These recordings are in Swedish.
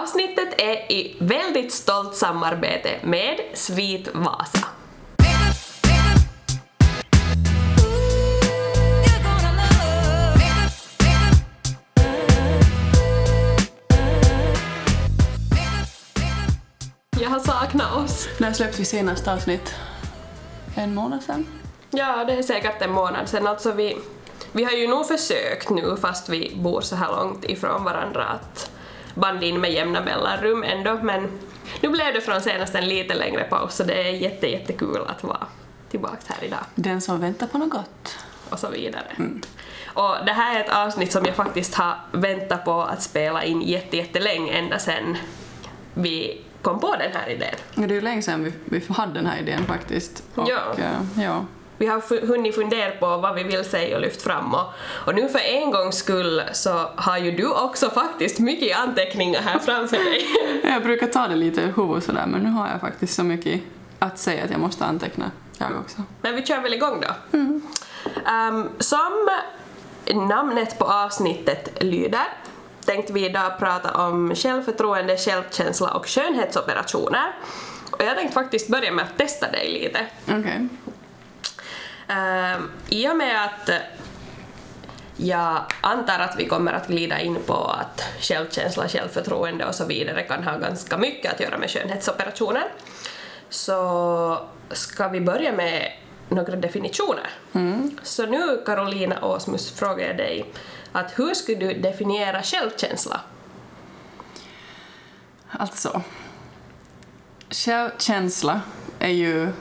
Avsnittet är i väldigt stolt samarbete med Svit Vasa. Jag har saknat oss. När släppte vi senaste avsnitt? En månad sedan? Ja, det är säkert en månad sedan. Alltså vi, vi har ju nog försökt nu, fast vi bor så här långt ifrån varandra, att banda in med jämna mellanrum ändå, men nu blev det från senast en lite längre paus, så det är jätte, jättekul att vara tillbaka här idag. Den som väntar på något gott. och så vidare. Och det här är ett avsnitt som jag faktiskt har väntat på att spela in jätte, jättelänge, ända sedan vi kom på den här idén. Det är ju länge sedan vi, vi hade den här idén faktiskt. Och, Ja. eh, ja. Vi har hunnit fundera på vad vi vill säga och lyft fram och, och nu för en gångs skull så har ju du också faktiskt mycket anteckningar här framför dig. Jag brukar ta det lite ur huvudet sådär, men nu har jag faktiskt så mycket att säga att jag måste anteckna jag också. Men vi kör väl igång då. Ehm, som namnet på avsnittet lyder tänkte vi idag prata om självförtroende, självkänsla och skönhetsoperationer. Och jag tänkte faktiskt börja med att testa dig lite. Okej. Ehm, I och med att jag antar att vi kommer att glida in på att självkänsla, självförtroende och så vidare kan ha ganska mycket att göra med skönhetsoperationer så ska vi börja med några definitioner. Så nu Carolina Åsmus frågar jag dig att hur skulle du definiera självkänsla? Alltså, självkänsla är ju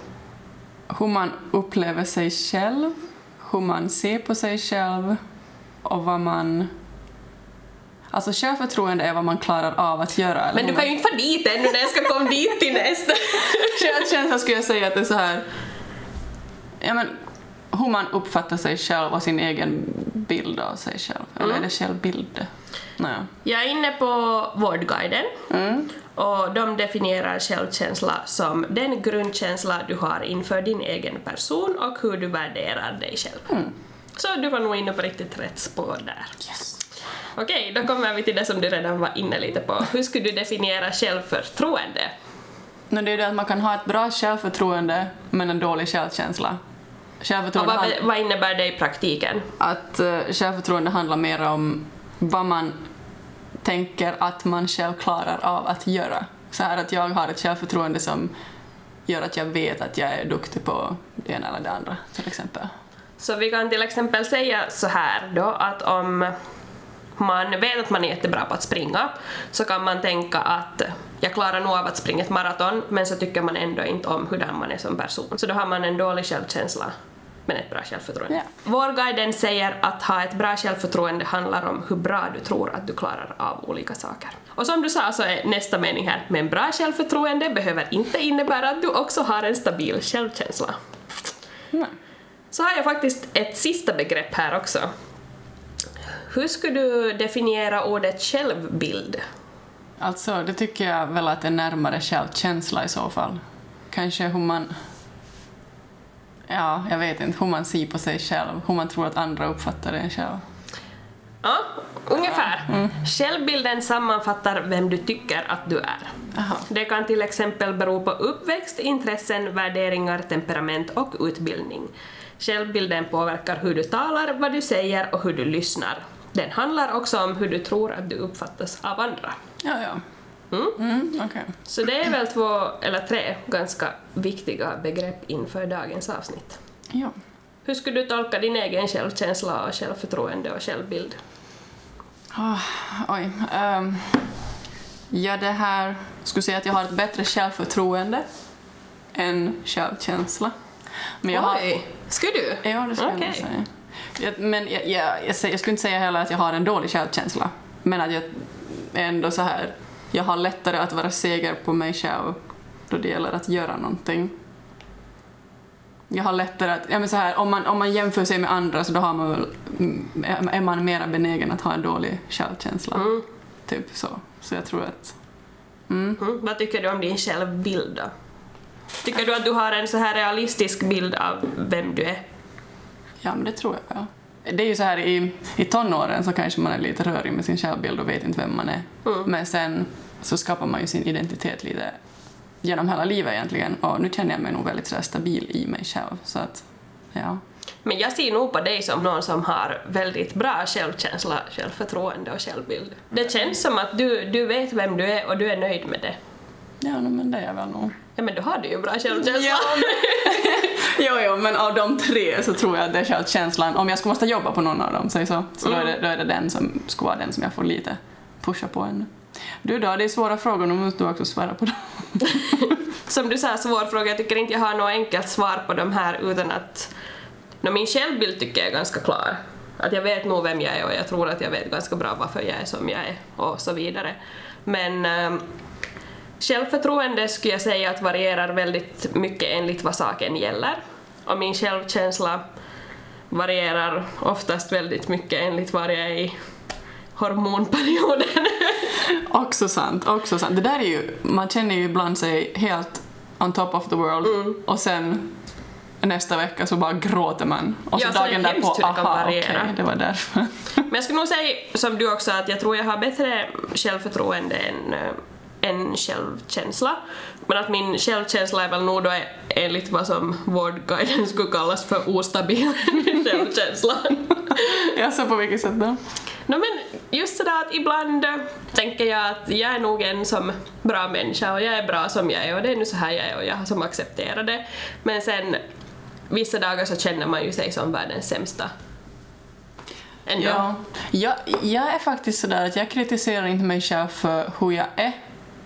hur man upplever sig själv, hur man ser på sig själv och vad man... Alltså självförtroende är vad man klarar av att göra. eller Men du kan ju inte vara dit ännu när jag ska komma dit till nästa. Självkänsla skulle jag säga att det är så här... Ja, men, hur man uppfattar sig själv och sin egen bild av sig själv. Eller är det självbild? Nej. Jag är inne på Vårdguiden och de definierar självkänsla som den grundkänsla du har inför din egen person och hur du värderar dig själv. Så du var nog inne på riktigt rätt spår där. Yes. Okej, då kommer vi till det som du redan var inne lite på. Hur skulle du definiera självförtroende? Men det är det att man kan ha ett bra självförtroende men en dålig självkänsla. Och Självförtroende, vad, hand- vad innebär det i praktiken? att, uh, självförtroende handlar mer om vad man tänker att man själv klarar av att göra. Så här att jag har ett självförtroende som gör att jag vet att jag är duktig på det ena eller det andra, till exempel. Så vi kan till exempel säga så här då att om man vet att man är jättebra på att springa så kan man tänka att jag klarar nog av att springa ett maraton men så tycker man ändå inte om hur man är som person. Så då har man en dålig självkänsla men ett bra självförtroende. Ja. Vår guiden säger att ha ett bra självförtroende handlar om hur bra du tror att du klarar av olika saker. Och som du sa så är nästa mening här, men bra självförtroende behöver inte innebära att du också har en stabil självkänsla. Nej. Så har jag faktiskt ett sista begrepp här också. Hur skulle du definiera ordet självbild? Alltså, det tycker jag väl att är närmare självkänsla i så fall. Kanske hur man... Ja, jag vet inte. Hur man ser på sig själv. Hur man tror att andra uppfattar en själv. Ja, ungefär. Självbilden sammanfattar vem du tycker att du är. Aha. Det kan till exempel bero på uppväxt, intressen, värderingar, temperament och utbildning. Självbilden påverkar hur du talar, vad du säger och hur du lyssnar. Den handlar också om hur du tror att du uppfattas av andra. Ja, ja. Mm? Mm, okej. Så det är väl två eller tre ganska viktiga begrepp inför dagens avsnitt. Ja. Hur skulle du tolka din egen självkänsla och självförtroende och självbild? Ah, oj. ehm, ja, det här... skulle säga att jag har ett bättre självförtroende än självkänsla. Men jag har, Oj, skulle du? Ja, det skulle jag nog Okej. säga. Jag, men jag, jag, jag, jag skulle inte säga heller att jag har en dålig självkänsla. Men att jag är ändå så här, jag har lättare att vara säker på mig själv då det gäller att göra någonting. Jag har lättare att, ja men så här, om man, om man jämför sig med andra så då har man väl, mm, är är man mera benägen att ha en dålig självkänsla. Mm. Typ så. Så jag tror att, mm. Mm. Vad tycker du om din självbild då? Tycker du att du har en så här realistisk bild av vem du är? Ja, men det tror jag. Ja. Det är ju så här i, i tonåren så kanske man är lite rörig med sin självbild och vet inte vem man är. Mm. Men sen så skapar man ju sin identitet lite genom hela livet egentligen. Och nu känner jag mig nog väldigt sådär stabil i mig själv. Så att, ja. Men jag ser nog på dig som någon som har väldigt bra självkänsla, självförtroende och självbild. Det känns som att du, du vet vem du är och du är nöjd med det. Ja, men det är jag väl nog. Ja men du ju bra självkänsla. Ja, jo, jo, men av de tre så tror jag att det är självkänslan. Om jag skulle måste jobba på någon av dem, säg så, så då, är det, då är det den som skulle vara den som jag får lite pusha på ännu. Du då, det är svåra frågor, nu måste du också svara på dem. som du sa, svår fråga. Jag tycker inte jag har något enkelt svar på de här utan att no, min självbild tycker jag är ganska klar. Att jag vet nog vem jag är och jag tror att jag vet ganska bra varför jag är som jag är och så vidare. Men ähm, självförtroende skulle jag säga att varierar väldigt mycket enligt vad saken gäller. Och min självkänsla varierar oftast väldigt mycket enligt var jag är i hormonperioden. också sant, också sant. Det där är ju, man känner ju ibland sig helt on top of the world mm. och sen nästa vecka så bara gråter man. Och så ja, dagen därpå, aha, okej, okay, det var därför. Men jag skulle nog säga, som du också, att jag tror jag har bättre självförtroende än, eh, självkänsla. Men att min självkänsla är väl nog då enligt vad som Vårdguiden skulle kallas för ostabil självkänsla. ja, så på vilket sätt då? No, men just sådär att ibland tänker jag att jag är nog en som bra människa och jag är bra som jag är och det är nu så här jag är och jag har som accepterat det. Men sen vissa dagar så känner man ju sig som världens sämsta. Ändå. Ja. Jag, jag är faktiskt sådär att jag kritiserar inte mig själv för hur jag är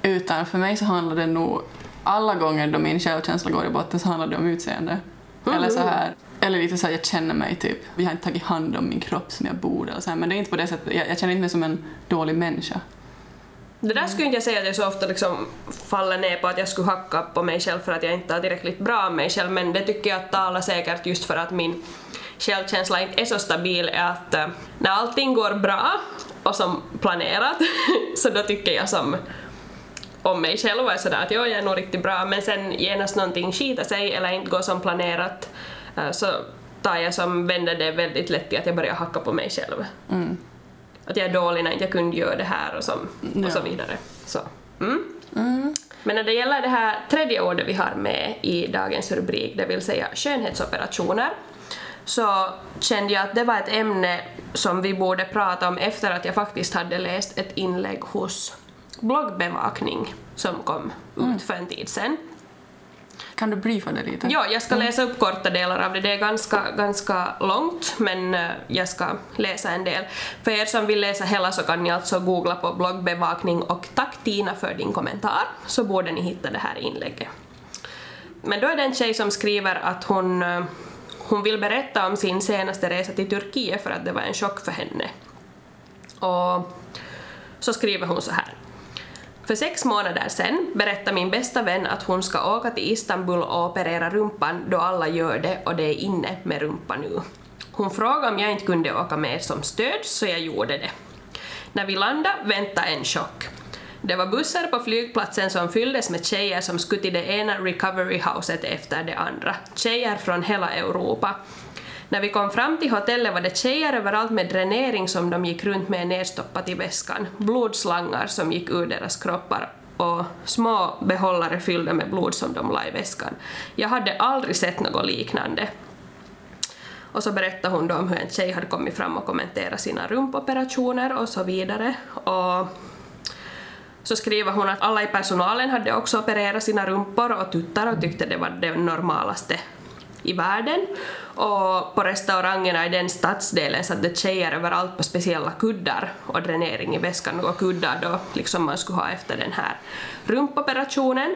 utan för mig så handlar det nog alla gånger då min självkänsla går i botten så handlar det om utseende. Mm. Eller så här, eller lite så här, jag känner mig typ, jag har inte tagit hand om min kropp som jag borde och så här, men det är inte på det sättet, jag, jag känner inte mig som en dålig människa. Det där skulle inte jag säga att jag så ofta liksom faller ner på att jag skulle hacka på mig själv för att jag inte är tillräckligt bra om mig själv men det tycker jag talar säkert just för att min självkänsla inte är så stabil är att äh, när allting går bra och som planerat så då tycker jag som om mig själv och är sådär att jo, jag är nog riktigt bra men sen genast någonting skiter sig eller inte går som planerat så tar jag som vänder det väldigt lätt till att jag börjar hacka på mig själv. Mm att jag är dålig när jag inte kunde göra det här och, som, och så vidare. Så. Mm. Mm. Men när det gäller det här tredje ordet vi har med i dagens rubrik, det vill säga skönhetsoperationer, så kände jag att det var ett ämne som vi borde prata om efter att jag faktiskt hade läst ett inlägg hos bloggbevakning som kom ut för en tid sedan. Kan du briefa det lite? Ja, jag ska läsa upp korta delar av det. Det är ganska, ganska långt, men eh, jag ska läsa en del. För er som vill läsa hela så kan ni alltså googla på bloggbevakning och tack Tina för din kommentar, så borde ni hitta det här inlägget. Men då är det en tjej som skriver att hon, eh, hon vill berätta om sin senaste resa till Turkiet för att det var en chock för henne. Och så skriver hon så här. För sex månader sen berättade min bästa vän att hon ska åka till Istanbul och operera rumpan då alla gör det och det är inne med rumpa nu. Hon frågade om jag inte kunde åka med som stöd så jag gjorde det. När vi landade väntade en chock. Det var bussar på flygplatsen som fylldes med tjejer som skulle till det ena recovery-houset efter det andra. Tjejer från hela Europa. När vi kom fram till hotellet var det tjejer överallt med dränering som de gick runt med nedstoppat i väskan, blodslangar som gick ur deras kroppar och små behållare fyllda med blod som de la i väskan. Jag hade aldrig sett något liknande. Och så berättade hon då om hur en tjej hade kommit fram och kommenterat sina rumpoperationer och så vidare. Och så skriver hon att alla i personalen hade också opererat sina rumpor och tuttar och tyckte det var det normalaste i världen. Och på restaurangerna i den stadsdelen satt det tjejer överallt på speciella kuddar och dränering i väskan och kuddar då liksom man skulle ha efter den här rumpoperationen.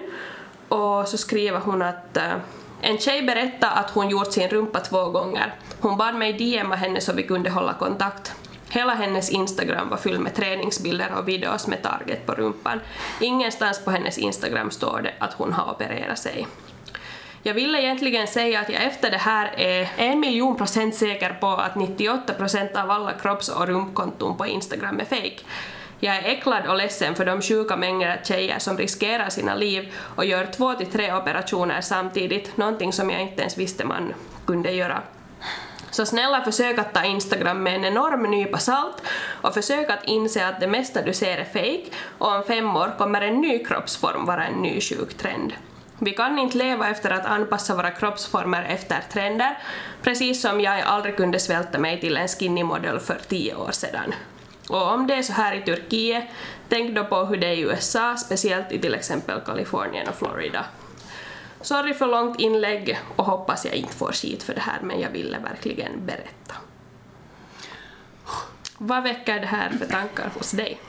Och så skriver hon att eh, en tjej berättade att hon gjort sin rumpa två gånger. Hon bad mig DMa henne så vi kunde hålla kontakt. Hela hennes Instagram var fylld med träningsbilder och videos med target på rumpan. Ingenstans på hennes Instagram står det att hon har opererat sig. Jag vill egentligen säga att jag efter det här är en miljon procent säker på att 98 procent av alla kropps och rumpkonton på Instagram är fake. Jag är äcklad och ledsen för de sjuka mängder tjejer som riskerar sina liv och gör två till tre operationer samtidigt, någonting som jag inte ens visste man kunde göra. Så snälla försök att ta Instagram med en enorm nypa salt och försök att inse att det mesta du ser är fake och om fem år kommer en ny kroppsform vara en ny sjuk trend. Vi kan inte leva efter att anpassa våra kroppsformer efter trender, precis som jag aldrig kunde svälta mig till en skinny model för tio år sedan. Och om det är så här i Turkiet, tänk då på hur det är i USA, speciellt i till exempel Kalifornien och Florida. Sorry för långt inlägg och hoppas jag inte får skit för det här men jag ville verkligen berätta. Vad väcker det här för tankar hos dig?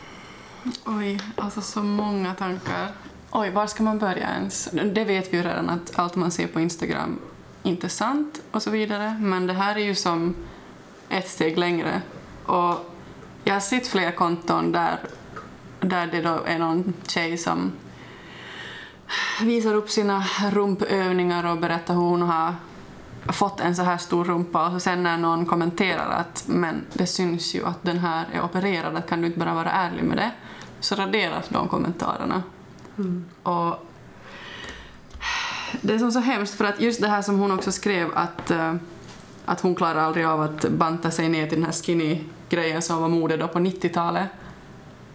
Oj, alltså så många tankar. Oj, var ska man börja ens? Det vet vi ju redan att allt man ser på Instagram inte är sant och så vidare, men det här är ju som ett steg längre. Och jag har sett flera konton där, där det då är någon tjej som visar upp sina rumpövningar och berättar hur hon har fått en så här stor rumpa och så sen när någon kommenterar att men det syns ju att den här är opererad, att kan du inte bara vara ärlig med det? Så raderas de kommentarerna. Mm. Och det är som så hemskt för att just det här som hon också skrev att, eh, att hon klarar aldrig av att banta sig ner till den här skinny-grejen som var mode då på 90-talet.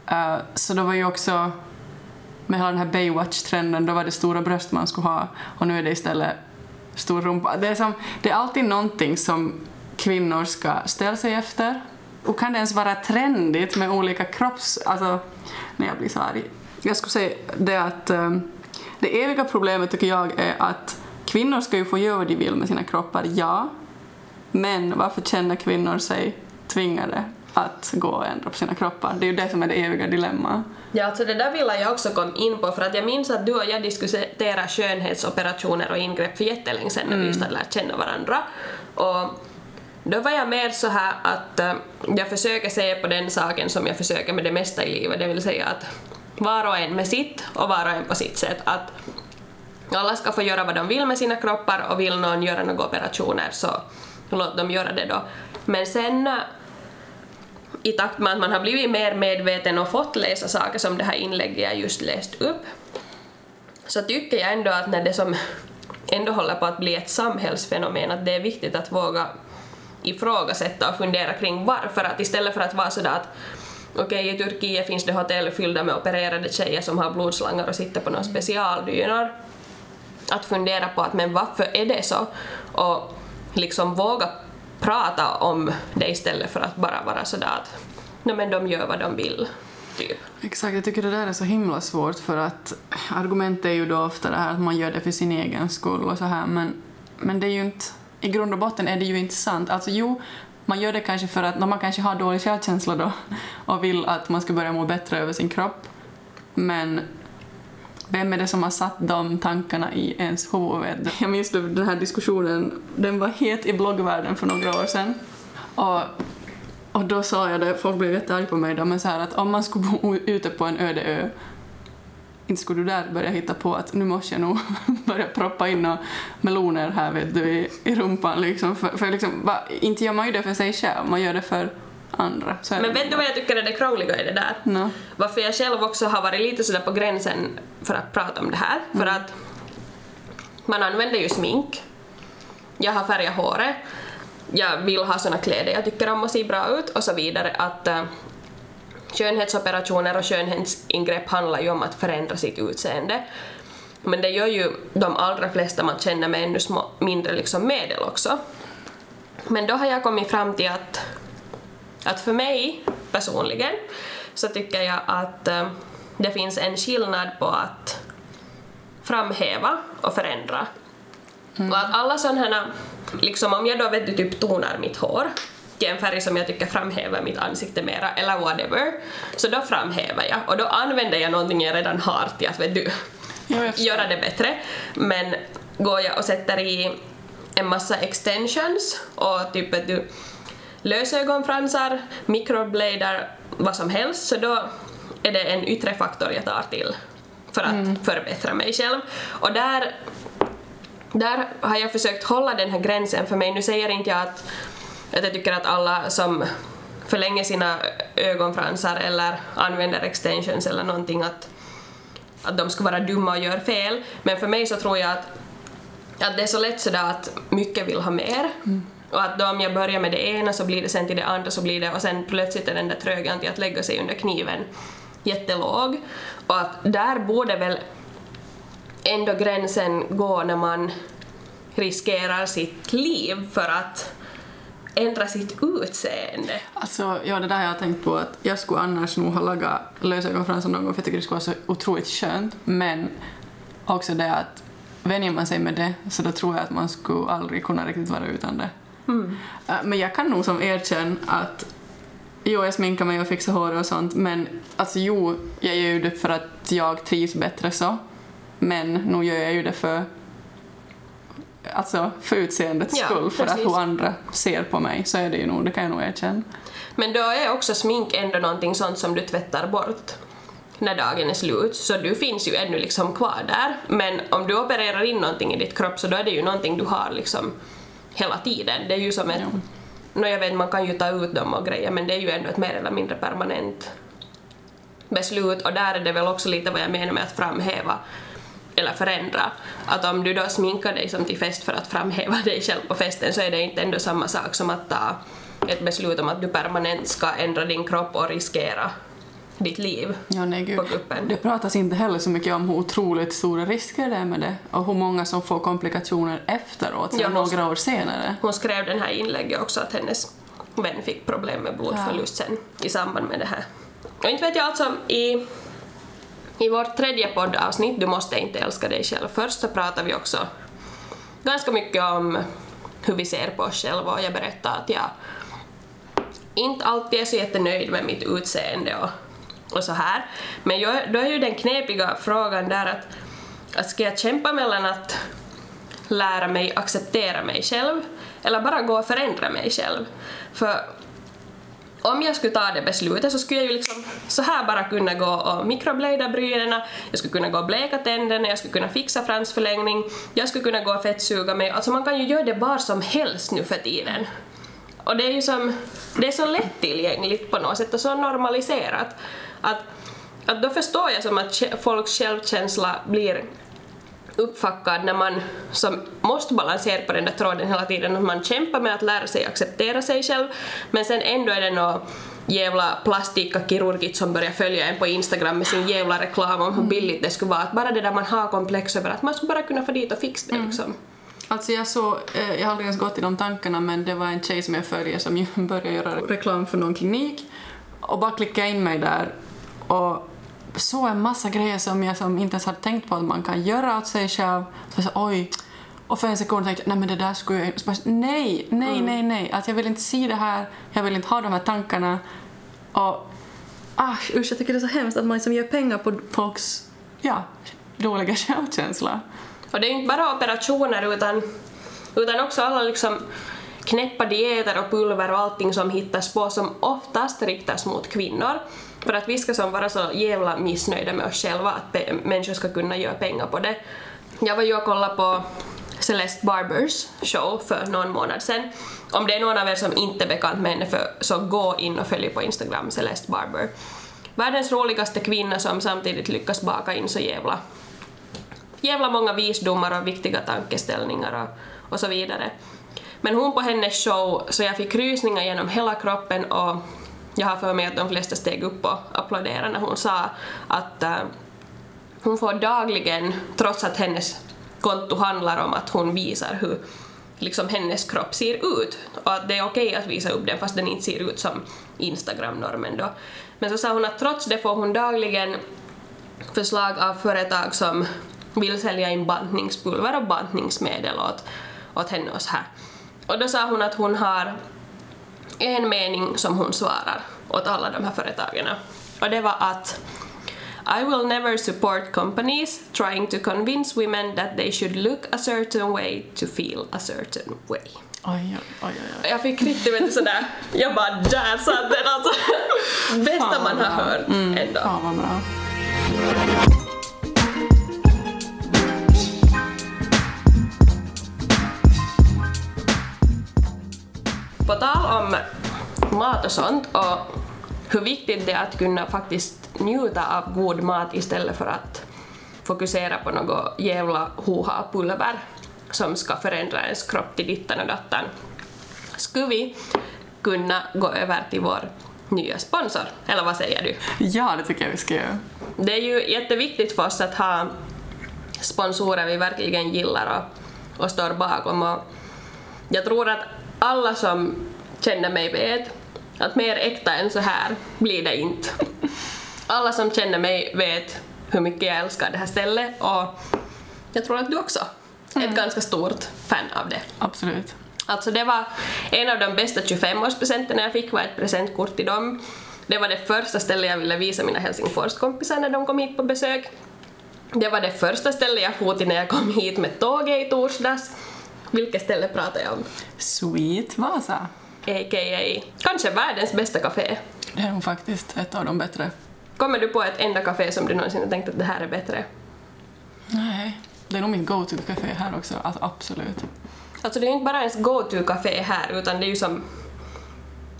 Eh, så då var ju också med hela den här Baywatch-trenden, då var det stora bröst man skulle ha och nu är det istället stor rumpa. Det är, som, det är alltid någonting som kvinnor ska ställa sig efter. Och kan det ens vara trendigt med olika kropps... Alltså, när jag blir så arg. Jag skulle säga det att um, det eviga problemet tycker jag är att kvinnor ska ju få göra vad de vill med sina kroppar, ja. Men varför känner kvinnor sig tvingade att gå och ändra på sina kroppar? Det är ju det som är det eviga dilemmat. Ja, alltså det där vill jag också komma in på för att jag minns att du och jag diskuterade skönhetsoperationer och ingrepp för jättelänge sedan när vi just hade lärt känna varandra. Och då var jag mer så här att äh, jag försöker se på den saken som jag försöker med det mesta i livet, det vill säga att var och en med sitt och var och en på sitt sätt. Att alla ska få göra vad de vill med sina kroppar och vill någon göra några operationer så låt dem göra det då. Men sen i takt med att man har blivit mer medveten och fått läsa saker som det här inlägget jag just läst upp så tycker jag ändå att när det som ändå håller på att bli ett samhällsfenomen att det är viktigt att våga ifrågasätta och fundera kring varför att istället för att vara sådär att okej i Turkiet finns det hotell fyllda med opererade tjejer som har blodslangar och sitter på några specialdynor att fundera på att men varför är det så och liksom våga prata om det istället för att bara vara sådär att no, men de gör vad de vill. Typ. Exakt, jag tycker det där är så himla svårt för att argumentet är ju då ofta det här att man gör det för sin egen skull och så här men, men det är ju inte, i grund och botten är det ju inte sant. Alltså jo, man gör det kanske för att man kanske har dålig självkänsla då och vill att man ska börja må bättre över sin kropp men vem är det som har satt de tankarna i ens huvud? Jag minns den här diskussionen, den var het i bloggvärlden för några år sedan. Och, och då sa jag det, folk blev jättearga på mig då, men så här att om man skulle bo ute på en öde ö inte skulle du där börja hitta på att nu måste jag nog börja proppa in några meloner här vet du i, i rumpan liksom. För, för liksom, va, inte gör man ju det för sig själv, man gör det för andra. Så Men vet du vad jag tycker är det krångliga i det där? No. Varför jag själv också har varit lite sådär på gränsen för att prata om det här. Mm. För att man använder ju smink. Jag har färgat håret. Jag vill ha såna kläder jag tycker om att se bra ut och så vidare. Att uh, skönhetsoperationer och skönhetsingrepp handlar ju om att förändra sitt utseende. Men det gör ju de allra flesta man känner med ännu små, mindre liksom medel också. Men då har jag kommit fram till att att för mig personligen så tycker jag att äh, det finns en skillnad på att framhäva och förändra. Mm. Och att alla sådana här, liksom om jag då vet du typ tonar mitt hår en färg som jag tycker framhäver mitt ansikte mera, eller whatever, så då framhäver jag och då använder jag någonting jag redan har till att vet du, göra det bättre. Men går jag och sätter i en massa extensions och typ vet du, lösögonfransar, mikroblader, vad som helst, så då är det en yttre faktor jag tar till för att mm. förbättra mig själv. Och där, där har jag försökt hålla den här gränsen för mig. Nu säger inte jag att, att jag tycker att alla som förlänger sina ögonfransar eller använder extensions eller någonting att, att de ska vara dumma och gör fel. Men för mig så tror jag att, att det är så lätt sådär att mycket vill ha mer. Mm Och att då om jag börjar med det ena så blir det sen till det andra så blir det och sen plötsligt är den där trögan till att lägga sig under kniven jättelåg. Och att där borde väl ändå gränsen gå när man riskerar sitt liv för att ändra sitt utseende. Alltså, ja, det där har jag tänkt på att jag skulle annars nog ha lagat lösögonfransar någon gång för jag tycker det skulle vara så otroligt skönt. Men också det att vänjer man sig med det så då tror jag att man skulle aldrig kunna riktigt vara utan det. Mm. Äh, Men jag kan nog som erkänna att jo, jag sminkar mig och fixar hår och sånt men alltså jo, jag gör ju det för att jag trivs bättre så. Men nu gör jag ju det för alltså för utseendets Ja, skull, för att hur andra ser på mig så är det ju nog, det kan jag nog erkänna. Men då är också smink ändå någonting sånt som du tvättar bort när dagen är slut, så du finns ju ännu liksom kvar där. Men om du opererar in någonting i ditt kropp så då är det ju någonting du har liksom hela tiden. Det är ju som ett... Ja. Nå, jag vet, man kan ju ta ut dem och grejer, men det är ju ändå ett mer eller mindre permanent beslut och där är det väl också lite vad jag menar med att framhäva eller förändra. Att om du då sminkar dig som till fest för att framhäva dig själv på festen så är det inte ändå samma sak som att ta ett beslut om att du permanent ska ändra din kropp och riskera ditt liv. Ja, nej gud. På kuppen. Det pratas inte heller så mycket om hur otroligt stora risker det är med det och hur många som får komplikationer efteråt, Ja, några år senare. Hon skrev den här inlägget också att hennes vän fick problem med blodförlust sen i samband med det här. Och inte vet jag alltså i, i vårt tredje poddavsnitt Du måste inte älska dig själv först så pratar vi också ganska mycket om hur vi ser på oss själva och jag berättade att jag inte alltid är så jättenöjd med mitt utseende och, och så här. Men jag, då är ju den knepiga frågan där att, att ska jag kämpa mellan att lära mig acceptera mig själv eller bara gå och förändra mig själv. För om jag skulle ta det beslutet så skulle jag ju liksom så här bara kunna gå och mikroblada brynen, jag skulle kunna gå och bleka tänderna, jag skulle kunna fixa fransförlängning, jag skulle kunna gå och fettsuga mig. Alltså man kan ju göra det var som helst nu för tiden. Och det är ju som, det är så lättillgängligt på något sätt och så normaliserat att, att då förstår jag som att folks självkänsla blir uppfackad när man som måste balansera på den där tråden hela tiden, att man kämpar med att lära sig acceptera sig själv, men sen ändå är det något jävla plastikkakirurgit som börjar följa en på Instagram med sin jävla reklam om hur billigt det skulle vara, att bara det där man har komplex över att man skulle bara kunna få dit och fixa det liksom. Alltså jag såg, eh, jag har aldrig ens gått i de tankarna men det var en tjej som jag följer som började göra reklam för någon klinik. Och bara klickade in mig där och såg en massa grejer som jag som inte ens hade tänkt på att man kan göra åt sig själv. Så jag sa oj. Och för en sekund tänkte jag nej men det där skulle jag så bara, Nej, nej, nej, nej. Att jag vill inte se det här, jag vill inte ha de här tankarna. Och ah, usch, jag tycker det är så hemskt att man liksom gör pengar på folks ja, dåliga självkänsla. Och det är inte bara operationer utan, utan också alla liksom knäppa dieter och pulver och allting som hittas på som oftast riktas mot kvinnor. För att vi ska som vara så jävla missnöjda med oss själva att pe- människor ska kunna göra pengar på det. Jag var ju och kollade på Celeste Barbers show för någon månad sedan. Om det är någon av er som inte är bekant med henne för, så gå in och följ på Instagram Celeste Barber. Världens roligaste kvinna som samtidigt lyckas baka in så jävla jävla många visdomar och viktiga tankeställningar och, och så vidare. Men hon på hennes show, så jag fick rysningar genom hela kroppen och jag har för mig att de flesta steg upp och applåderade när hon sa att eh, hon får dagligen, trots att hennes konto handlar om att hon visar hur liksom hennes kropp ser ut och att det är okej att visa upp den fast den inte ser ut som Instagram-normen då. Men så sa hon att trots det får hon dagligen förslag av företag som vill sälja in bantningspulver och bantningsmedel åt, åt henne och så här. Och då sa hon att hon har en mening som hon svarar åt alla de här företagen. Och det var att I will never support companies trying to convince women that they should look a certain way to feel a certain way. Oj, oj, oj. Jag fick riktigt vet du, sådär, jag bara där satt den alltså. Bästa man har hört Mm, ändå. Fan vad bra. På tal om mat och sånt och hur viktigt det är att kunna faktiskt njuta av god mat istället för att fokusera på något jävla hoha-pulver som ska förändra ens kropp till dittan och dattan. skulle vi kunna gå över till vår nya sponsor. Eller vad säger du? Ja, det tycker jag vi ska göra. Det är ju jätteviktigt för oss att ha sponsorer vi verkligen gillar och, och står bakom. Och jag tror att alla som känner mig vet att mer äkta än så här blir det inte. Alla som känner mig vet hur mycket jag älskar det här stället och jag tror att du också är ett ganska stort fan av det. Absolut. Alltså det var en av de bästa 25-årspresenterna jag fick var ett presentkort till dem. Det var det första stället jag ville visa mina Helsingforskompisar när de kom hit på besök. Det var det första stället jag for till när jag kom hit med tåget i torsdags. Vilket ställe pratar jag om? Sweet Vasa. A.k.a. kanske världens bästa café. Det är nog faktiskt ett av de bättre. Kommer du på ett enda café som du någonsin har tänkt att det här är bättre? Nej. Det är nog mitt go-to-café här också, alltså absolut. Alltså det är ju inte bara ens go-to-café här utan det är ju som...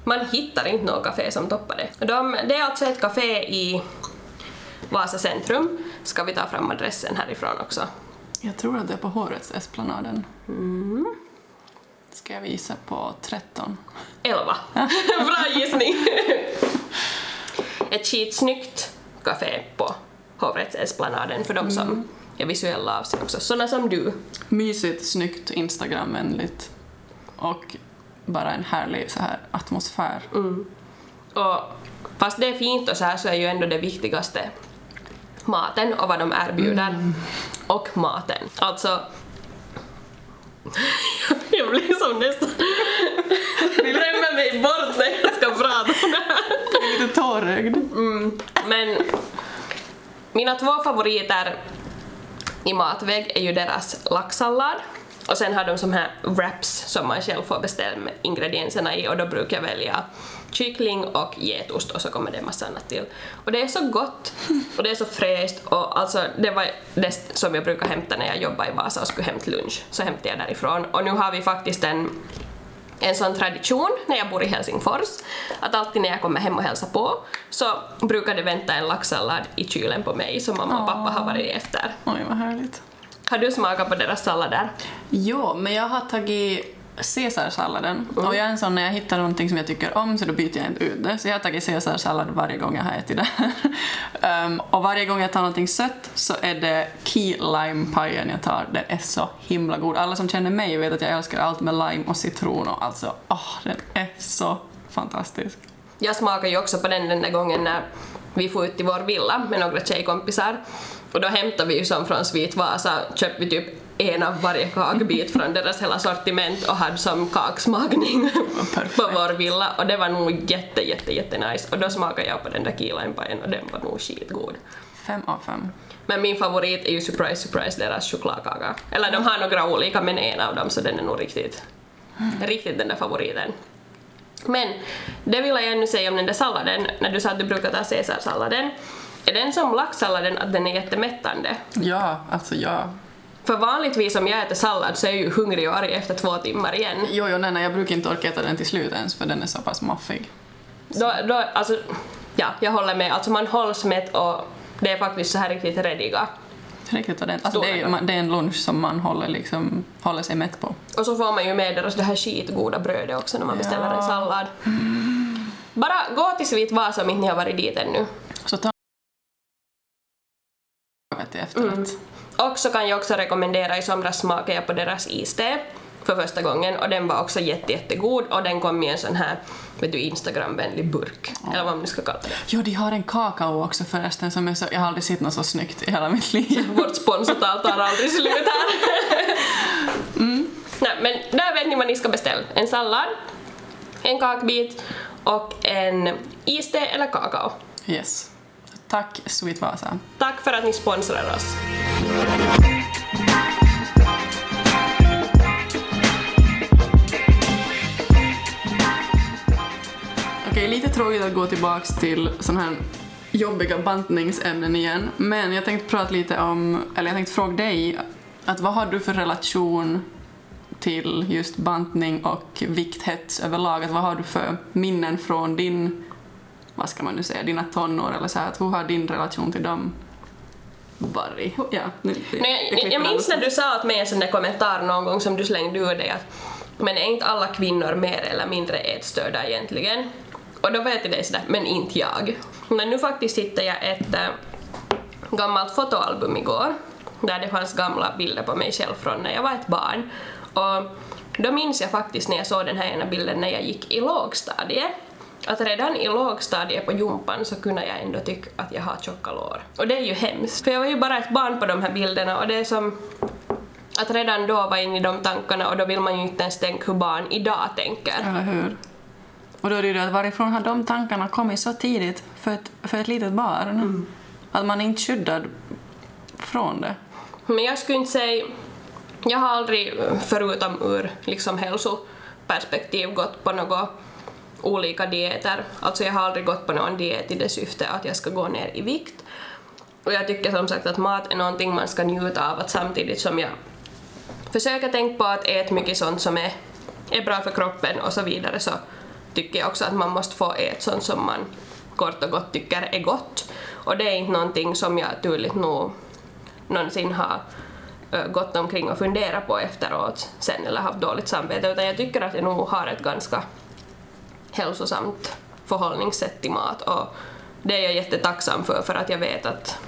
Man hittar inte något café som toppar det. De, det är alltså ett café i Vasa centrum. Ska vi ta fram adressen härifrån också? Jag tror att det är på Hovrätts Esplanaden. Mm. Ska jag visa på 13? 11. Bra gissning! ett skitsnyggt café på Hovrättsesplanaden för de som är visuella av sig också. Såna som du. Mysigt, snyggt, Instagramvänligt och bara en härlig så här atmosfär. Mm. Och fast det är fint och så här så är ju ändå det viktigaste maten och vad de erbjuder. Och maten. Alltså... jag blir som nästan... glömmer mig bort när jag ska prata om det här. Jag är lite tårögd. Mm. Men mina två favoriter i matväg är ju deras laxsallad och sen har de som här wraps som man själv får bestämma ingredienserna i och då brukar jag välja kyckling och getost och så kommer det en massa annat till. Och det är så gott och det är så fräscht och alltså det var det som jag brukar hämta när jag jobbar i Vasa och skulle hämta lunch. Så hämtade jag därifrån och nu har vi faktiskt en en sån tradition när jag bor i Helsingfors att alltid när jag kommer hem och hälsar på så brukar det vänta en laxsallad i kylen på mig som mamma och pappa har varit efter. Oj, vad härligt. Har du smakat på deras sallader? Jo, men jag har tagit caesarsalladen och jag är en sån när jag hittar någonting som jag tycker om så då byter jag inte ut det. Så jag har tagit caesarsallad varje gång jag har ätit det. um, och varje gång jag tar någonting sött så är det key lime pajen jag tar. Den är så himla god. Alla som känner mig vet att jag älskar allt med lime och citron och alltså, åh, den är så fantastisk. Jag smakade ju också på den den där gången när vi får ut till vår villa med några tjejkompisar och då hämtade vi ju som från Svit Vasa, köpte vi typ en av varje kakbit från deras hela sortiment och hade som kaksmakning på vår villa och det var nog jätte jätte jätte nice och då smakade jag på den där key lime-pajen och den var nog skitgod. Fem av fem. Men min favorit är ju surprise surprise deras chokladkaka. Eller de har några olika men en av dem så den är nog riktigt, riktigt den där favoriten. Men det vill jag ännu säga om den där salladen, när du sa att du brukar ta caesarsalladen. Är den som laxsalladen att den är jättemättande? Ja, alltså ja. För vanligtvis om jag äter sallad så är jag ju hungrig och arg efter två timmar igen. Jo, jo, nej, nej, jag brukar inte orka äta den till slut ens för den är så pass maffig. Då, då, alltså, ja, jag håller med. Alltså man hålls mätt och det är faktiskt så här riktigt rediga. Riktigt ordentligt. Alltså, det, är, det är en lunch som man håller, liksom, håller sig mätt på. Och så får man ju med deras det här skitgoda brödet också när man beställer en Ja. sallad. Bara gå till Svit Vasa om inte ni har varit dit ännu. Så ta till efterrätt. Och så kan jag också rekommendera, i somras smakade jag på deras iste för första gången och den var också jätte, jättegod och den kom i en sån här vet du, Instagram-vänlig burk, eller vad man nu ska kalla det. Jo, de har en kakao också förresten som är så... Jag har aldrig sett något så snyggt i hela mitt liv. Vårt sponsortal tar aldrig slut här. Nej, men där vet ni vad ni ska beställa. En sallad, en kakbit och en iste eller kakao. Yes. Tack Sweet Vasa. Tack för att ni sponsrar oss. Okej, lite tråkigt att gå tillbaks till sån här jobbiga bantningsämnen igen, men jag tänkte prata lite om, eller jag tänkte fråga dig, att vad har du för relation till just bantning och vikthets överlag? Att vad har du för minnen från din, vad ska man nu säga, dina tonår eller så här, att hur har din relation till dem varit? Ja, nu, Nej, jag, jag minns när du sa åt mig en sån där kommentar någon gång som du slängde ur dig att Men är inte alla kvinnor mer eller mindre ätstörda egentligen? Och då vet jag det sådär, men inte jag. Men nu faktiskt hittade jag ett äh, gammalt fotoalbum igår där det fanns gamla bilder på mig själv från när jag var ett barn. Och då minns jag faktiskt när jag såg den här ena bilden när jag gick i lågstadiet att redan i lågstadiet på jumpan så kunde jag ändå tycka att jag har tjocka lår. Och det är ju hemskt, för jag var ju bara ett barn på de här bilderna och det är som att redan då vara inne i de tankarna och då vill man ju inte ens tänka hur barn idag tänker. Eller hur? Och då är det ju det att varifrån har de tankarna kommit så tidigt för ett, för ett litet barn? Mm. Att man är inte skyddad från det. Men jag skulle inte säga... Jag har aldrig, förutom ur liksom hälsoperspektiv, gått på några olika dieter. Alltså jag har aldrig gått på någon diet i det syfte att jag ska gå ner i vikt. Och jag tycker som sagt att mat är någonting man ska njuta av, att samtidigt som jag försöker tänka på att äta mycket sånt som är, är bra för kroppen och så vidare så tycker jag också att man måste få äta sånt som man kort och gott tycker är gott. Och det är inte någonting som jag tydligt nog någonsin har gått omkring och funderat på efteråt sen eller haft dåligt samvete utan jag tycker att jag nog har ett ganska hälsosamt förhållningssätt till mat och det är jag jättetacksam för för att jag vet att,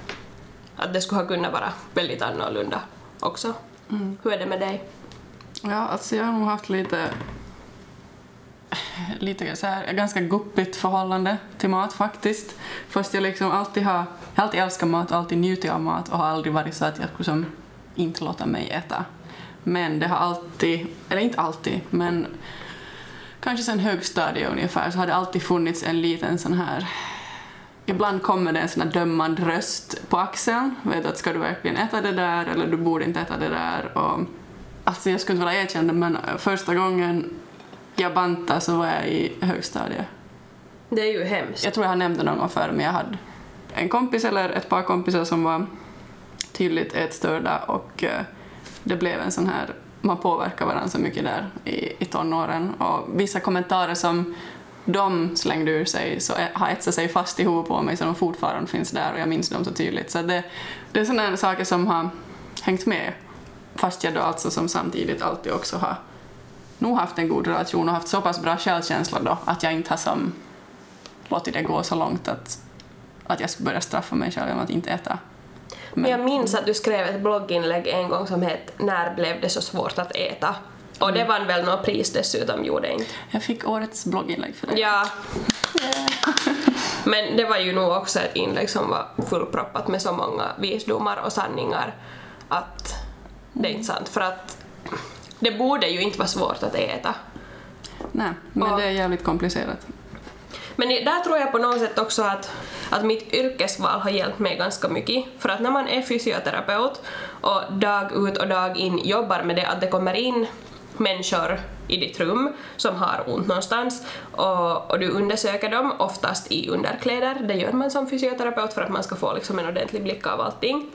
att det skulle ha kunnat vara väldigt annorlunda också. Hur är det med dig? Ja, alltså jag har nog haft lite lite så här, ganska guppigt förhållande till mat faktiskt. Fast jag liksom alltid har, jag alltid älskat mat och alltid njutit av mat och har aldrig varit så att jag skulle som inte låta mig äta. Men det har alltid, eller inte alltid, men kanske sen högstadiet ungefär så har det alltid funnits en liten sån här Ibland kommer det en sån här dömande röst på axeln. Vet att ska du verkligen äta det där eller du borde inte äta det där. Och, alltså jag skulle inte vilja erkänna det men första gången jag bantade så var jag i högstadiet. Det är ju hemskt. Jag tror jag har nämnt det någon gång förr men jag hade en kompis eller ett par kompisar som var tydligt ätstörda och eh, det blev en sån här, man påverkar varandra så mycket där i, i tonåren och vissa kommentarer som de slängde ur sig så har etsat sig fast i huvudet på mig så de fortfarande finns där och jag minns dem så tydligt. Så det, det är sådana saker som har hängt med fast jag då alltså som samtidigt alltid också har nog haft en god relation och haft så pass bra självkänsla då att jag inte har som låtit det gå så långt att, att jag skulle börja straffa mig själv genom att inte äta. Men jag minns att du skrev ett blogginlägg en gång som hette När blev det så svårt att äta? Och det vann väl något pris dessutom, gjorde inte? Jag fick årets blogginlägg för det. Ja. Men det var ju nog också ett inlägg som var fullproppat med så många visdomar och sanningar att det är inte sant. För att det borde ju inte vara svårt att äta. Nej, men Ja. det är jävligt komplicerat. Men där tror jag på något sätt också att, att mitt yrkesval har hjälpt mig ganska mycket. För att när man är fysioterapeut och dag ut och dag in jobbar med det att det kommer in människor i ditt rum som har ont någonstans och, och du undersöker dem, oftast i underkläder. Det gör man som fysioterapeut för att man ska få liksom en ordentlig blick av allting.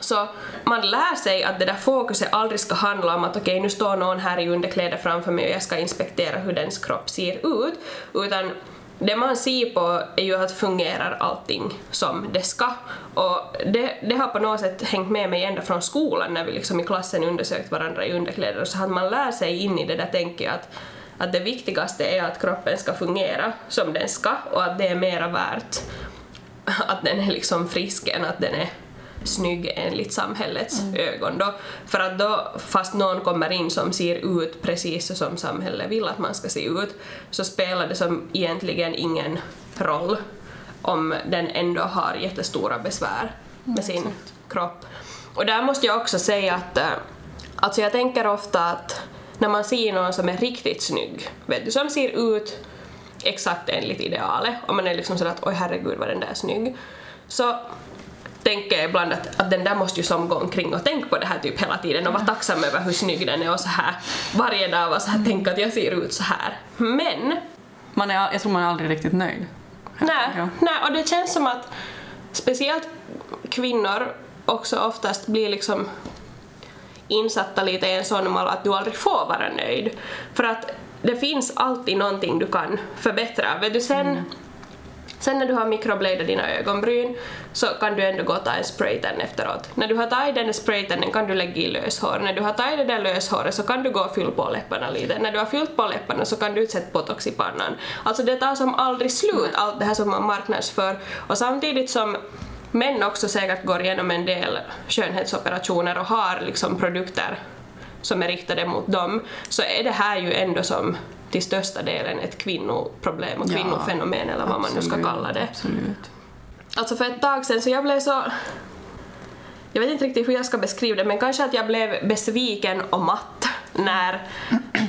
Så man lär sig att det där fokuset aldrig ska handla om att okej, nu står någon här i underkläder framför mig och jag ska inspektera hur dens kropp ser ut, utan det man ser på är ju att fungerar allting som det ska. Och det, det har på något sätt hängt med mig ända från skolan när vi liksom i klassen undersökt varandra i underkläder och så att man lär sig in i det där tänket att att det viktigaste är att kroppen ska fungera som den ska och att det är mera värt att den är liksom frisk än att den är snygg enligt samhällets ögon då. För att då, fast någon kommer in som ser ut precis så som samhället vill att man ska se ut, så spelar det som egentligen ingen roll om den ändå har jättestora besvär med sin kropp. Och där måste jag också säga att eh, alltså jag tänker ofta att när man ser någon som är riktigt snygg, vet du, som ser ut exakt enligt idealet och man är liksom sådär att oj herregud vad den där är snygg, så tänker jag ibland att, att den där måste ju som gå omkring och tänka på det här typ hela tiden och vara tacksam över hur snygg den är och så här varje dag vara så här tänka att jag ser ut så här. Men Man är, jag tror man är aldrig riktigt nöjd. Nej, Ja. nej, och det känns som att speciellt kvinnor också oftast blir liksom insatta lite i en sån mall att du aldrig får vara nöjd. För att det finns alltid någonting du kan förbättra. Vet du, sen, Sen när du har mikrobladat dina ögonbryn så kan du ändå gå och ta en spraytan efteråt. När du har tagit den spraytannen kan du lägga i löshår. När du har tagit det där löshåret så kan du gå och fylla på läpparna lite. När du har fyllt på läpparna så kan du sätta botox i pannan. Alltså det tar som aldrig slut allt det här som man marknadsför. Och samtidigt som män också säkert går igenom en del skönhetsoperationer och har liksom produkter som är riktade mot dem, så är det här ju ändå som till största delen ett kvinnoproblem och Ja, kvinnofenomen eller vad man nu ska Absolut, kalla det. Absolut. Alltså för ett tag sen så jag blev så... Jag vet inte riktigt hur jag ska beskriva det men kanske att jag blev besviken och matt när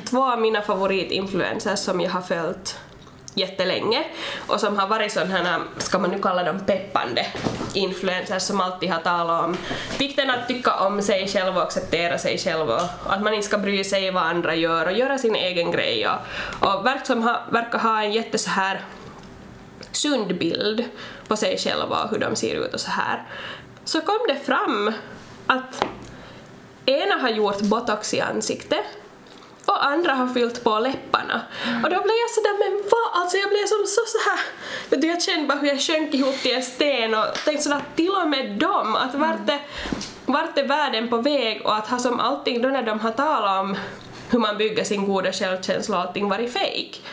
två av mina favoritinfluencers som jag har följt jättelänge och som har varit sådana här, ska man nu kalla dem peppande influencers som alltid har talat om vikten att tycka om sig själv och acceptera sig själv och att man inte ska bry sig vad andra gör och göra sin egen grej och, och verkar, som ha, verkar ha en jätte så här sund bild på sig själva och hur de ser ut och så här. Så kom det fram att ena har gjort botox i ansiktet och andra har fyllt på läpparna. Och då blev jag sådär, men vad? Alltså jag blev som så, så här. Vet du, jag kände bara hur jag sjönk ihop till en sten och tänkte sådär, till och med dem, att vart är, vart är världen på väg och att ha som allting då när de har talat om hur man bygger sin goda självkänsla och allting varit.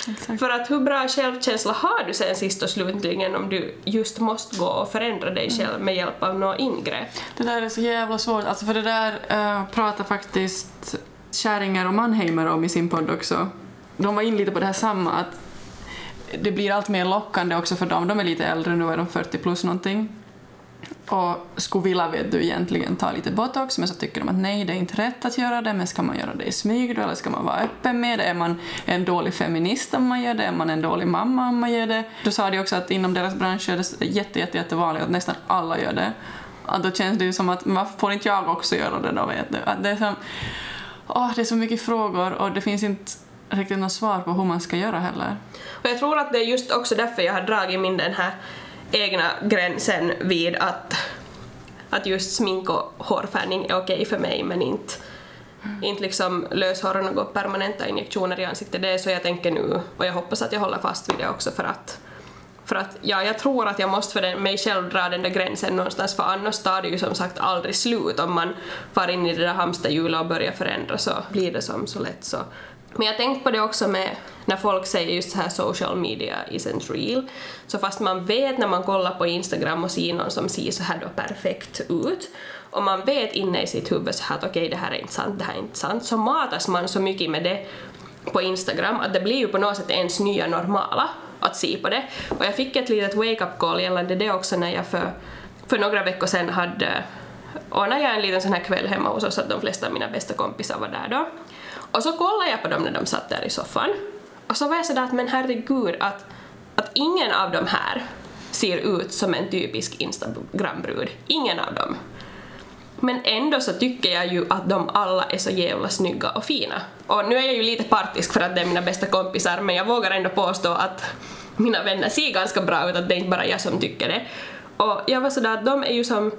Exakt. För att hur bra självkänsla har du sen sist och slutligen om du just måste gå och förändra dig själv med hjälp av något ingrepp? Det där är så jävla svårt, alltså för det där uh, pratar faktiskt Käringer och Mannheimer om i sin podd också. De var in lite på det här samma, att det blir allt mer lockande också för dem. De är lite äldre, nu är de 40 plus någonting. Och skulle vilja vet du egentligen ta lite botox men så tycker de att nej det är inte rätt att göra det men ska man göra det i smyg då eller ska man vara öppen med det? Är man en dålig feminist om man gör det? Är man en dålig mamma om man gör det? Då sa de också att inom deras bransch är det jätte, jätte, vanligt att nästan alla gör det. Att då känns det ju som att varför får inte jag också göra det då vet du? Att det, är som, åh, det är så mycket frågor och det finns inte riktigt något svar på hur man ska göra heller. Och jag tror att det är just också därför jag har dragit min den här egna gränsen vid att, att just smink och hårfärgning är okej för mig men inte, inte liksom löshår och några permanenta injektioner i ansiktet. Det är så jag tänker nu och jag hoppas att jag håller fast vid det också för att för att ja, jag tror att jag måste för den, mig själv dra den där gränsen någonstans för annars tar det ju som sagt aldrig slut om man far in i det där hamsterhjulet och börjar förändra så blir det som så lätt så. Men jag tänkte på det också med när folk säger just så här social media isn't real. Så fast man vet när man kollar på Instagram och ser någon som ser så här då perfekt ut och man vet inne i sitt huvud så här att okej det här är inte sant, det här är inte sant så matas man så mycket med det på Instagram att det blir ju på något sätt ens nya normala att se på det. Och jag fick ett litet wake-up call gällande det också när jag för, för några veckor sedan hade ordnat jag en liten sån här kväll hemma hos oss att de flesta av mina bästa kompisar var där då. Och så kollade jag på dem när de satt där i soffan och så var jag sådär att men herregud att, att ingen av dem här ser ut som en typisk Instagram-brud. Ingen av dem. Men ändå så tycker jag ju att de alla är så jävla snygga och fina. Och nu är jag ju lite partisk för att det är mina bästa kompisar men jag vågar ändå påstå att mina vänner ser ganska bra ut, att det är inte bara jag som tycker det. Och jag var sådär att de är ju som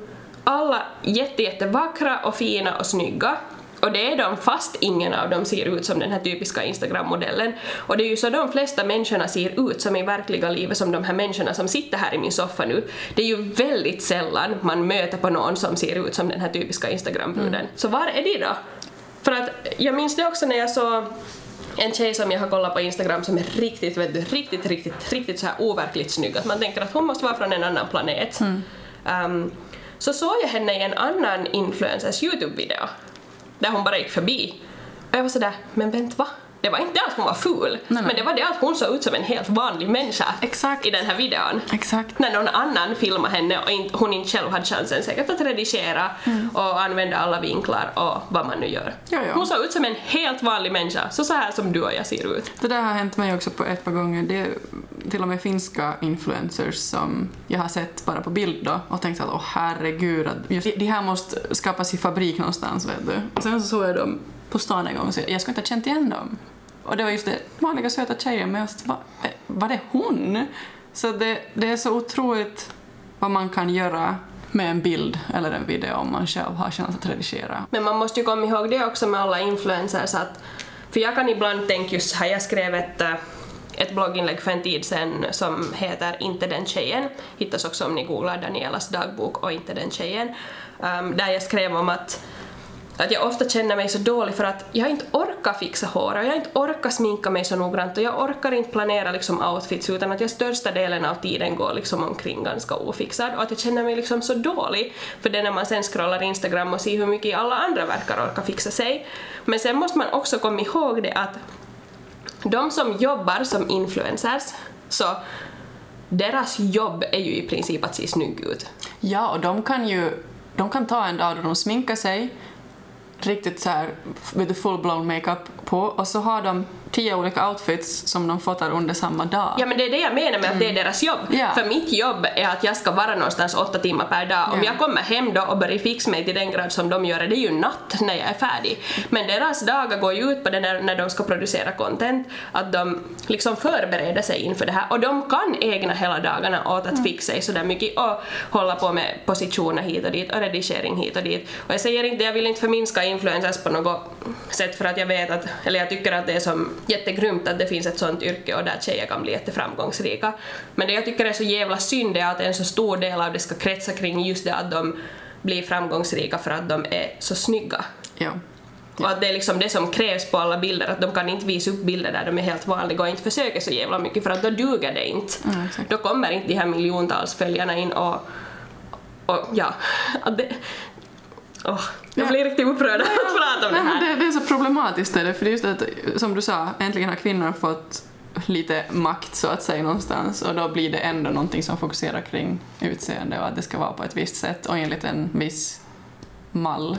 alla jätte, jätte vackra och fina och snygga. Och det är de fast ingen av dem ser ut som den här typiska Instagram-modellen. Och det är ju så de flesta människorna ser ut som i verkliga livet som de här människorna som sitter här i min soffa nu. Det är ju väldigt sällan man möter på någon som ser ut som den här typiska Instagram-bruden. Så var är de då? För att jag minns det också när jag såg en tjej som jag har kollat på Instagram som är riktigt, vet du, riktigt, riktigt, riktigt så här overkligt snygg. Att man tänker att hon måste vara från en annan planet. Um, så såg jag henne i en annan influencers Youtube-video där hon bara gick förbi. Och jag var sådär, men vänta va? Det var inte det att hon var ful, nej. men det var det att hon såg ut som en helt vanlig människa Exakt. i den här videon. Exakt. När någon annan filmade henne och inte, hon inte själv hade chansen säkert att redigera och använda alla vinklar och vad man nu gör. Ja, ja. Hon såg ut som en helt vanlig människa, så så här som du och jag ser ut. Det där har hänt mig också på ett par gånger. Det är till och med finska influencers som jag har sett bara på bild då och tänkt att åh herregud, att just de här måste skapas i fabrik någonstans vet du. Och sen så såg jag dem på stan en gång så jag skulle inte ha känt igen dem. Och det var just det, vanliga söta tjejer men just, va, eh, var det hon? Så det, det är så otroligt vad man kan göra med en bild eller en video om man själv har chans att redigera. Men man måste ju komma ihåg det också med alla influencers att för jag kan ibland tänka just här, jag skrev ett, eh, ett blogginlägg för en tid sedan som heter Inte den tjejen, hittas också om ni googlar Danielas dagbok och Inte den tjejen, um, där jag skrev om att att jag ofta känner mig så dålig för att jag inte orkar fixa håret och jag inte orkar sminka mig så noggrant och jag orkar inte planera liksom outfits utan att jag största delen av tiden går liksom omkring ganska ofixad och att jag känner mig liksom så dålig för det när man sen scrollar Instagram och ser hur mycket alla andra verkar orka fixa sig. Men sen måste man också komma ihåg det att de som jobbar som influencers så deras jobb är ju i princip att se snygg ut. Ja, och de kan ju de kan ta en dag då de sminkar sig riktigt så här med full-blown makeup på och så har de tio olika outfits som de fotar under samma dag. Ja men det är det jag menar med att det är deras jobb. Ja. För mitt jobb är att jag ska vara någonstans åtta timmar per dag. Om Ja. jag kommer hem då och börjar fixa mig till den grad som de gör, det är ju natt när jag är färdig. Men deras dagar går ju ut på det när, när de ska producera content, att de liksom förbereder sig inför det här. Och de kan ägna hela dagarna åt att fixa sig sådär mycket och hålla på med positioner hit och dit och redigering hit och dit. Och jag säger inte, jag vill inte förminska influencers på något sätt för att jag vet att, eller jag tycker att det är som jättegrymt att det finns ett sånt yrke och där tjejer kan bli jätteframgångsrika. Men det jag tycker är så jävla synd är att en så stor del av det ska kretsa kring just det att de blir framgångsrika för att de är så snygga. Ja. Och att det är liksom det som krävs på alla bilder, att de kan inte visa upp bilder där de är helt vanliga och inte försöker så jävla mycket för att då duger det inte. Mm. Då kommer inte de här miljontals följarna in och, och ja, det, åh, jag Ja. blir riktigt upprörd av att prata om det här. det, det är så problematiskt är det, för det är just att, som du sa, äntligen har kvinnor fått lite makt så att säga någonstans och då blir det ändå någonting som fokuserar kring utseende och att det ska vara på ett visst sätt och enligt en viss mall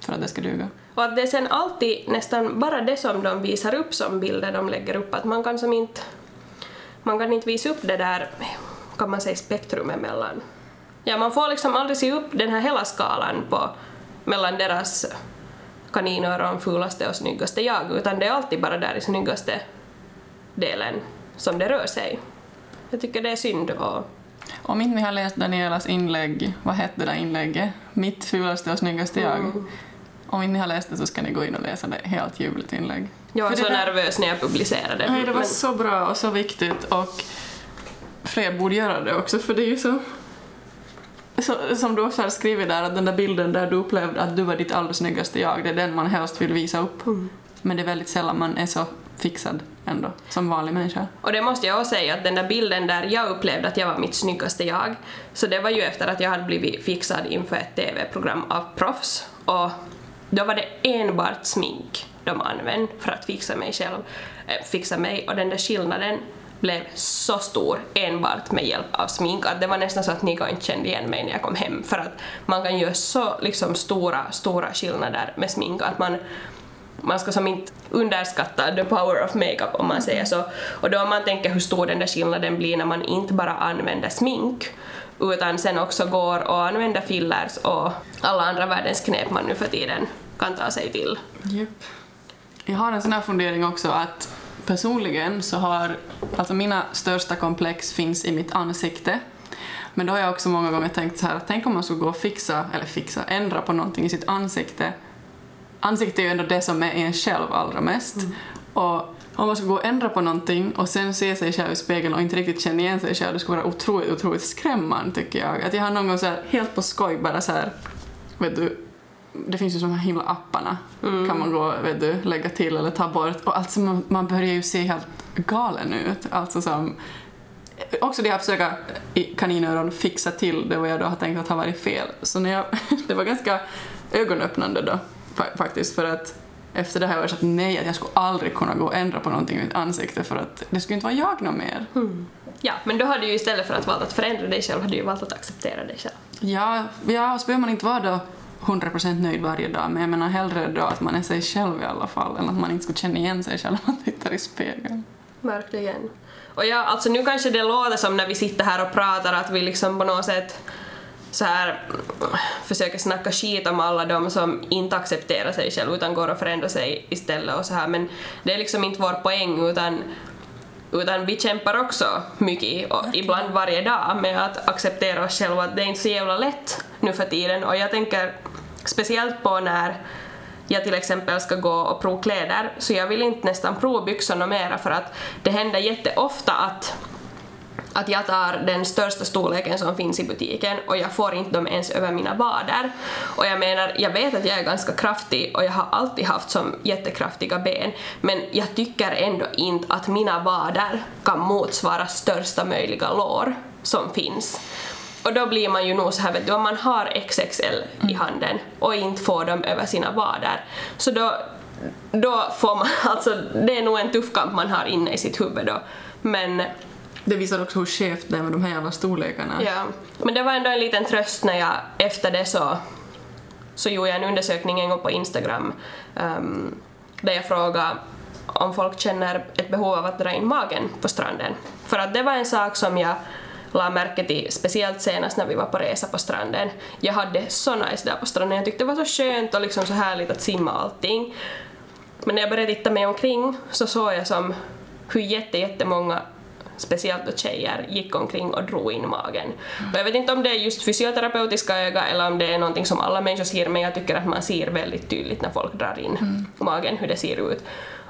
för att det ska duga. Och att det är sen alltid nästan bara det som de visar upp som bilder de lägger upp, att man kan som inte, man kan inte visa upp det där, kan man säga spektrumet mellan, ja man får liksom aldrig se upp den här hela skalan på, mellan deras kaninöron, fulaste och snyggaste jag, utan det är alltid bara där i snyggaste delen som det rör sig. Jag tycker det är synd och Om inte ni har läst Danielas inlägg, vad hette det där inlägget? Mitt fulaste och snyggaste jag. Om inte ni har läst det så ska ni gå in och läsa det, helt ljuvligt inlägg. jag var För så där- nervös när jag publicerade. Nej, det var men- så bra och så viktigt och fler borde göra det också för det är ju så... så som du också har skrivit där, att den där bilden där du upplevde att du var ditt allra snyggaste jag, det är den man helst vill visa upp. Men det är väldigt sällan man är så fixad ändå, som vanlig människa. Och det måste jag också säga att den där bilden där jag upplevde att jag var mitt snyggaste jag, så det var ju efter att jag hade blivit fixad inför ett TV-program av proffs och då var det enbart smink de använde för att fixa mig själv, äh, fixa mig och den där skillnaden blev så stor enbart med hjälp av smink att det var nästan så att Nico inte kände igen mig när jag kom hem för att man kan göra så liksom stora, stora skillnader med smink att man man ska som inte underskatta the power of makeup om man säger så. Och då om man tänker hur stor den där skillnaden blir när man inte bara använder smink utan sen också går och använder fillers och alla andra världens knep man nu för tiden kan ta sig till. Yep. Jag har en sån här fundering också att personligen så har, alltså mina största komplex finns i mitt ansikte. Men då har jag också många gånger tänkt så här tänk om man skulle gå och fixa, eller fixa, ändra på någonting i sitt ansikte. Ansiktet är ju ändå det som är en själv allra mest. Och om man skulle gå och ändra på någonting och sen se sig själv i spegeln och inte riktigt känna igen sig själv, det skulle vara otroligt, otroligt skrämmande tycker jag. Att jag har någon gång så här, helt på skoj bara så här, vet du, det finns ju de här himla apparna kan man gå vet du, lägga till eller ta bort och alltså man, man börjar ju se helt galen ut. Alltså som, också det jag försöka i kaninöron fixa till det vad jag då har tänkt att har varit fel. Så när jag, det var ganska ögonöppnande då fa- faktiskt för att efter det här har jag sagt nej att jag skulle aldrig kunna gå och ändra på någonting i mitt ansikte för att det skulle inte vara jag någon mer. Ja, men då hade du ju istället för att valt att förändra dig själv, hade du ju valt att acceptera dig själv. Ja, ja så behöver man inte vara då 100% nöjd varje dag, men jag menar hellre då att man är sig själv i alla fall, än att man inte skulle känna igen sig själv när man tittar i spegeln. Verkligen. Och ja, alltså nu kanske det låter som när vi sitter här och pratar att vi liksom på något sätt så här mm, försöker snacka skit om alla de som inte accepterar sig själv utan går och förändrar sig istället och så här men det är liksom inte vår poäng utan utan vi kämpar också mycket och ibland varje dag med att acceptera oss själva det är inte så jävla lätt nu för tiden och jag tänker speciellt på när jag till exempel ska gå och prova kläder så jag vill inte nästan prova byxorna mera för att det händer jätteofta att att jag tar den största storleken som finns i butiken och jag får inte dem ens över mina vader. Och jag menar, jag vet att jag är ganska kraftig och jag har alltid haft som jättekraftiga ben men jag tycker ändå inte att mina vader kan motsvara största möjliga lår som finns. Och då blir man ju nog så här, vet du, om man har XXL i handen och inte får dem över sina vader, så då, då får man, alltså det är nog en tuff kamp man har inne i sitt huvud då. Men Det visar också hur skevt det är med de här jävla storlekarna. Ja, men det var ändå en liten tröst när jag efter det så, så gjorde jag en undersökning en gång på Instagram um, där jag frågade om folk känner ett behov av att dra in magen på stranden. För att det var en sak som jag la märke till, speciellt senast när vi var på resa på stranden. Jag hade så nice där på stranden, jag tyckte det var så skönt och liksom så härligt att simma och allting. Men när jag började titta mig omkring så såg jag som hur jätte, jättemånga speciellt då tjejer, gick omkring och drog in magen. Och jag vet inte om det är just fysioterapeutiska öga eller om det är någonting som alla människor ser, men jag tycker att man ser väldigt tydligt när folk drar in magen, hur det ser ut.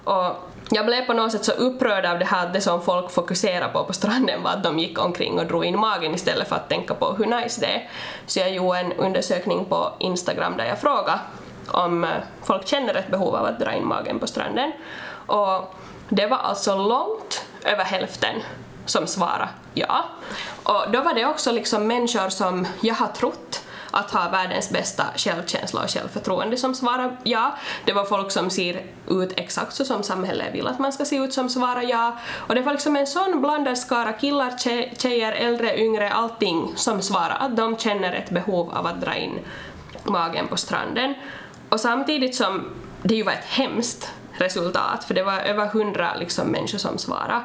Och jag blev på något sätt så upprörd av det här att det som folk fokuserade på på stranden var att de gick omkring och drog in magen istället för att tänka på hur nice det är. Så jag gjorde en undersökning på Instagram där jag frågade om eh, folk känner ett behov av att dra in magen på stranden. Och det var alltså långt över hälften som svarade ja. Och då var det också liksom människor som jag har trott att ha världens bästa självkänsla och självförtroende som svarar ja. Det var folk som ser ut exakt så som samhället vill att man ska se ut som svarar ja. Och det var liksom en sån blandad skara killar, tjejer, äldre, yngre, allting som svarar att de känner ett behov av att dra in magen på stranden. Och samtidigt som det ju var ett hemskt resultat, för det var över hundra liksom människor som svarade.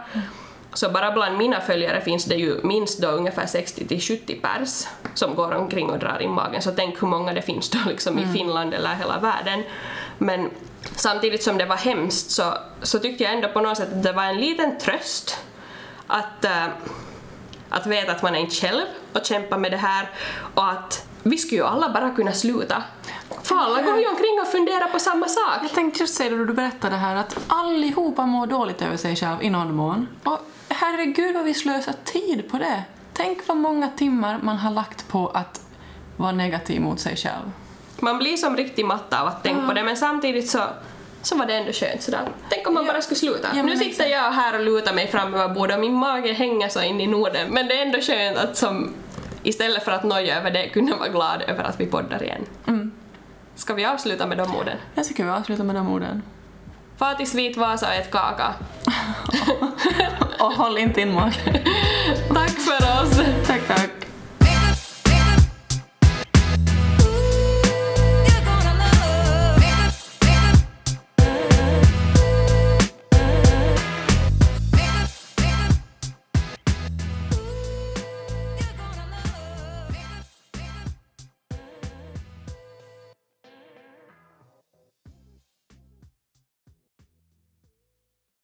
Så bara bland mina följare finns det ju minst då ungefär 60 till 70 pers som går omkring och drar in magen, så tänk hur många det finns då liksom i Finland eller hela världen. Men samtidigt som det var hemskt så, så tyckte jag ändå på något sätt att det var en liten tröst att, eh, att veta att man är inte själv och kämpa med det här och att vi skulle ju alla bara kunna sluta. För alla går ju omkring och funderar på samma sak. Jag tänkte just säga det då du berättade här att allihopa mår dåligt över sig själv i någon mån. Och herregud vad vi slösar tid på det. Tänk vad många timmar man har lagt på att vara negativ mot sig själv. Man blir som riktigt matta av att tänka på det men samtidigt så, så var det ändå skönt sådär. Tänk om man bara skulle sluta. Ja, nu sitter jag här och lutar mig fram över bordet och min mage hänger så in i Norden men det är ändå skönt att som istället för att noja över det kunna vara glad över att vi poddar igen. Mm. Ska vi avsluta med de orden? Jag tycker vi avslutar med de orden. Far till Svit Vasa ät kaka. Och håll inte in magen. Tack för oss! tack, tack.